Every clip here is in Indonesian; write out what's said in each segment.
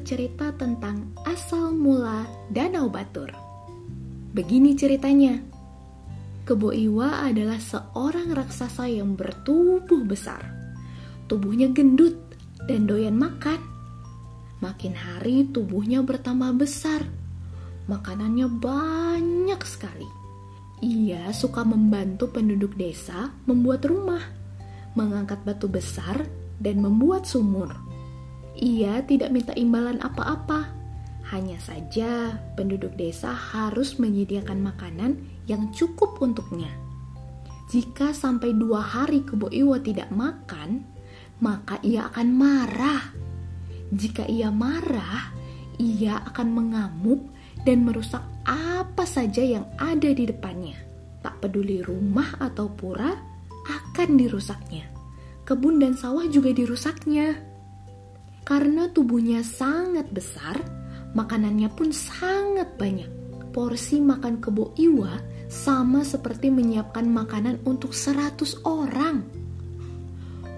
bercerita tentang asal mula Danau Batur. Begini ceritanya. Kebo Iwa adalah seorang raksasa yang bertubuh besar. Tubuhnya gendut dan doyan makan. Makin hari tubuhnya bertambah besar. Makanannya banyak sekali. Ia suka membantu penduduk desa membuat rumah, mengangkat batu besar, dan membuat sumur. Ia tidak minta imbalan apa-apa. Hanya saja penduduk desa harus menyediakan makanan yang cukup untuknya. Jika sampai dua hari Kebo Iwa tidak makan, maka ia akan marah. Jika ia marah, ia akan mengamuk dan merusak apa saja yang ada di depannya. Tak peduli rumah atau pura, akan dirusaknya. Kebun dan sawah juga dirusaknya. Karena tubuhnya sangat besar, makanannya pun sangat banyak. Porsi makan kebo iwa sama seperti menyiapkan makanan untuk 100 orang.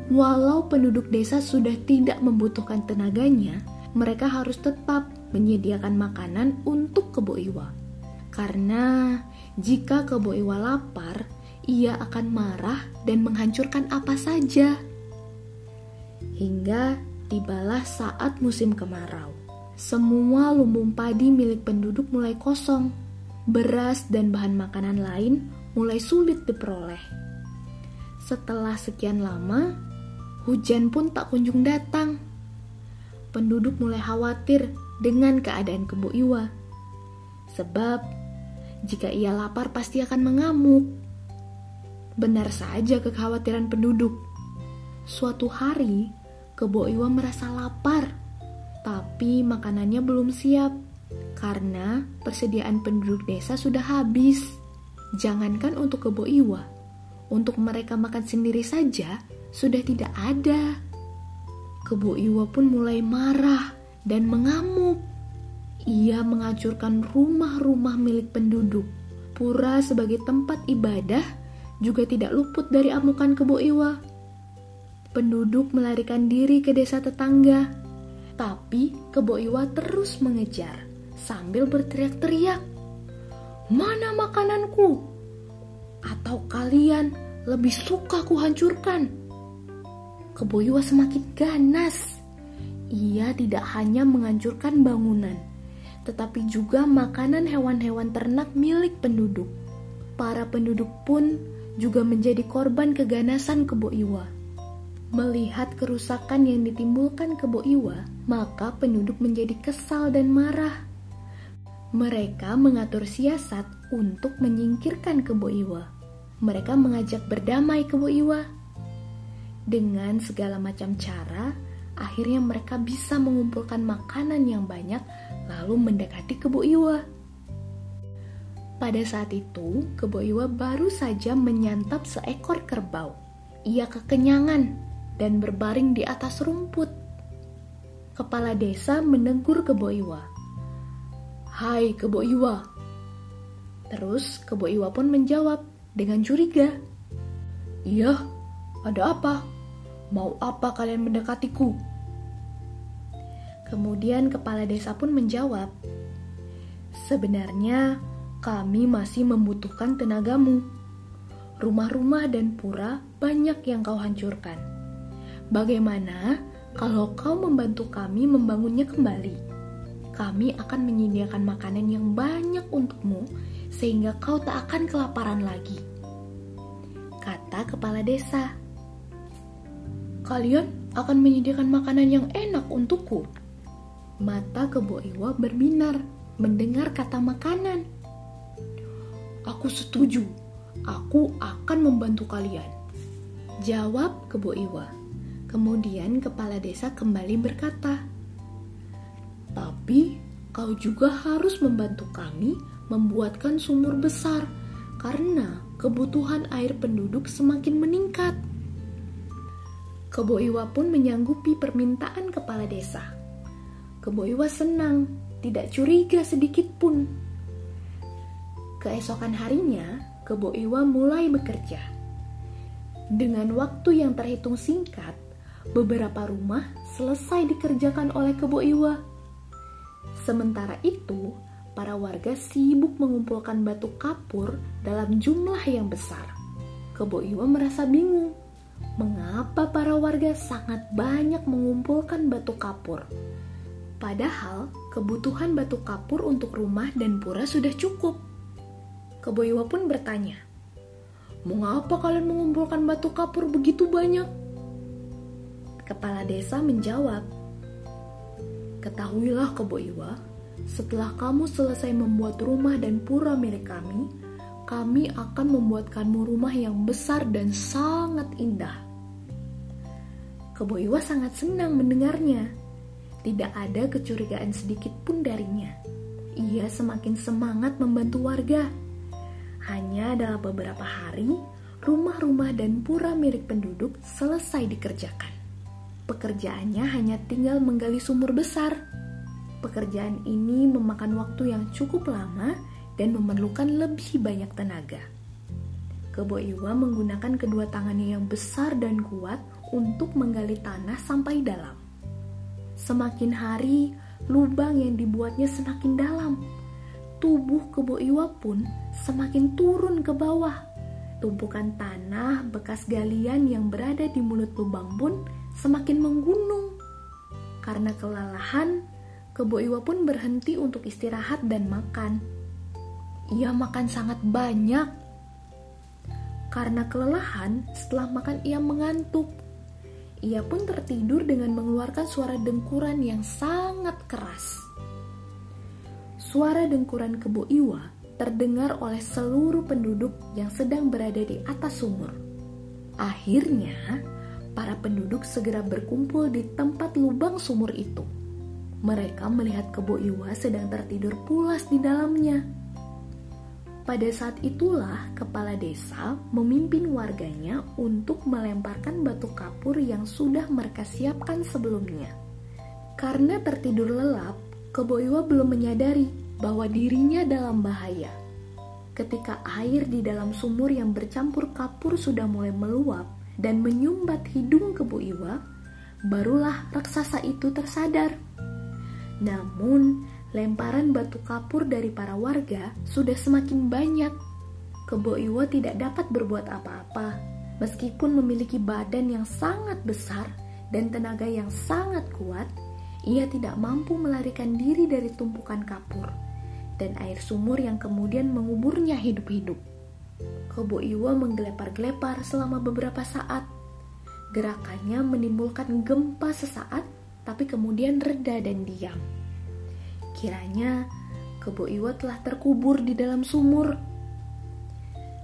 Walau penduduk desa sudah tidak membutuhkan tenaganya, mereka harus tetap menyediakan makanan untuk kebo iwa. Karena jika kebo iwa lapar, ia akan marah dan menghancurkan apa saja. Hingga tibalah saat musim kemarau. Semua lumbung padi milik penduduk mulai kosong. Beras dan bahan makanan lain mulai sulit diperoleh. Setelah sekian lama, hujan pun tak kunjung datang. Penduduk mulai khawatir dengan keadaan Kebo Iwa. Sebab, jika ia lapar pasti akan mengamuk. Benar saja kekhawatiran penduduk. Suatu hari, Kebo Iwa merasa lapar, tapi makanannya belum siap karena persediaan penduduk desa sudah habis. Jangankan untuk Kebo Iwa, untuk mereka makan sendiri saja sudah tidak ada. Kebo Iwa pun mulai marah dan mengamuk. Ia menghancurkan rumah-rumah milik penduduk. Pura sebagai tempat ibadah juga tidak luput dari amukan Kebo Iwa penduduk melarikan diri ke desa tetangga. Tapi Kebo Iwa terus mengejar sambil berteriak-teriak. Mana makananku? Atau kalian lebih suka ku hancurkan? Kebo Iwa semakin ganas. Ia tidak hanya menghancurkan bangunan, tetapi juga makanan hewan-hewan ternak milik penduduk. Para penduduk pun juga menjadi korban keganasan Kebo Iwa. Melihat kerusakan yang ditimbulkan Kebo Iwa, maka penduduk menjadi kesal dan marah. Mereka mengatur siasat untuk menyingkirkan Kebo Iwa. Mereka mengajak berdamai Kebo Iwa. Dengan segala macam cara, akhirnya mereka bisa mengumpulkan makanan yang banyak lalu mendekati Kebo Iwa. Pada saat itu, Kebo Iwa baru saja menyantap seekor kerbau. Ia kekenyangan dan berbaring di atas rumput. Kepala desa menegur Kebo Iwa. Hai Kebo Iwa. Terus Kebo Iwa pun menjawab dengan curiga. Iya, ada apa? Mau apa kalian mendekatiku? Kemudian kepala desa pun menjawab, Sebenarnya kami masih membutuhkan tenagamu. Rumah-rumah dan pura banyak yang kau hancurkan Bagaimana kalau kau membantu kami membangunnya kembali? Kami akan menyediakan makanan yang banyak untukmu sehingga kau tak akan kelaparan lagi. Kata kepala desa. Kalian akan menyediakan makanan yang enak untukku. Mata Kebo Iwa berbinar mendengar kata makanan. Aku setuju. Aku akan membantu kalian. Jawab Kebo Iwa. Kemudian kepala desa kembali berkata, "Tapi kau juga harus membantu kami membuatkan sumur besar karena kebutuhan air penduduk semakin meningkat." Kebo Iwa pun menyanggupi permintaan kepala desa. Kebo Iwa senang, tidak curiga sedikit pun. Keesokan harinya, Kebo Iwa mulai bekerja. Dengan waktu yang terhitung singkat, beberapa rumah selesai dikerjakan oleh Kebo Iwa. Sementara itu, para warga sibuk mengumpulkan batu kapur dalam jumlah yang besar. Kebo Iwa merasa bingung. Mengapa para warga sangat banyak mengumpulkan batu kapur? Padahal kebutuhan batu kapur untuk rumah dan pura sudah cukup. Kebo Iwa pun bertanya, Mengapa kalian mengumpulkan batu kapur begitu banyak? Kepala desa menjawab, Ketahuilah Kebo Iwa, setelah kamu selesai membuat rumah dan pura milik kami, kami akan membuatkanmu rumah yang besar dan sangat indah. Kebo Iwa sangat senang mendengarnya. Tidak ada kecurigaan sedikit pun darinya. Ia semakin semangat membantu warga hanya dalam beberapa hari, rumah-rumah dan pura milik penduduk selesai dikerjakan. Pekerjaannya hanya tinggal menggali sumur besar. Pekerjaan ini memakan waktu yang cukup lama dan memerlukan lebih banyak tenaga. Kebo Iwa menggunakan kedua tangannya yang besar dan kuat untuk menggali tanah sampai dalam. Semakin hari, lubang yang dibuatnya semakin dalam tubuh Kebo Iwa pun semakin turun ke bawah. Tumpukan tanah bekas galian yang berada di mulut lubang pun semakin menggunung. Karena kelelahan, Kebo Iwa pun berhenti untuk istirahat dan makan. Ia makan sangat banyak. Karena kelelahan, setelah makan ia mengantuk. Ia pun tertidur dengan mengeluarkan suara dengkuran yang sangat keras. Suara dengkuran kebo Iwa terdengar oleh seluruh penduduk yang sedang berada di atas sumur. Akhirnya, para penduduk segera berkumpul di tempat lubang sumur itu. Mereka melihat kebo Iwa sedang tertidur pulas di dalamnya. Pada saat itulah kepala desa memimpin warganya untuk melemparkan batu kapur yang sudah mereka siapkan sebelumnya. Karena tertidur lelap, Kebo Iwa belum menyadari bahwa dirinya dalam bahaya. Ketika air di dalam sumur yang bercampur kapur sudah mulai meluap dan menyumbat hidung kebu Iwa, barulah raksasa itu tersadar. Namun, lemparan batu kapur dari para warga sudah semakin banyak. Kebo Iwa tidak dapat berbuat apa-apa, meskipun memiliki badan yang sangat besar dan tenaga yang sangat kuat. Ia tidak mampu melarikan diri dari tumpukan kapur dan air sumur yang kemudian menguburnya hidup-hidup. Kebo Iwa menggelepar-gelepar selama beberapa saat. Gerakannya menimbulkan gempa sesaat, tapi kemudian reda dan diam. Kiranya Kebo Iwa telah terkubur di dalam sumur.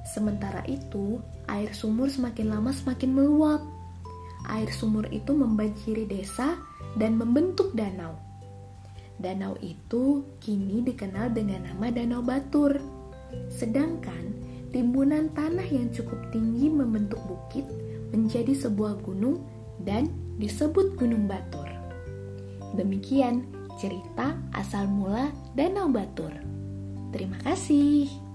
Sementara itu, air sumur semakin lama semakin meluap. Air sumur itu membanjiri desa dan membentuk danau. Danau itu kini dikenal dengan nama Danau Batur. Sedangkan timbunan tanah yang cukup tinggi membentuk bukit menjadi sebuah gunung dan disebut Gunung Batur. Demikian cerita asal mula Danau Batur. Terima kasih.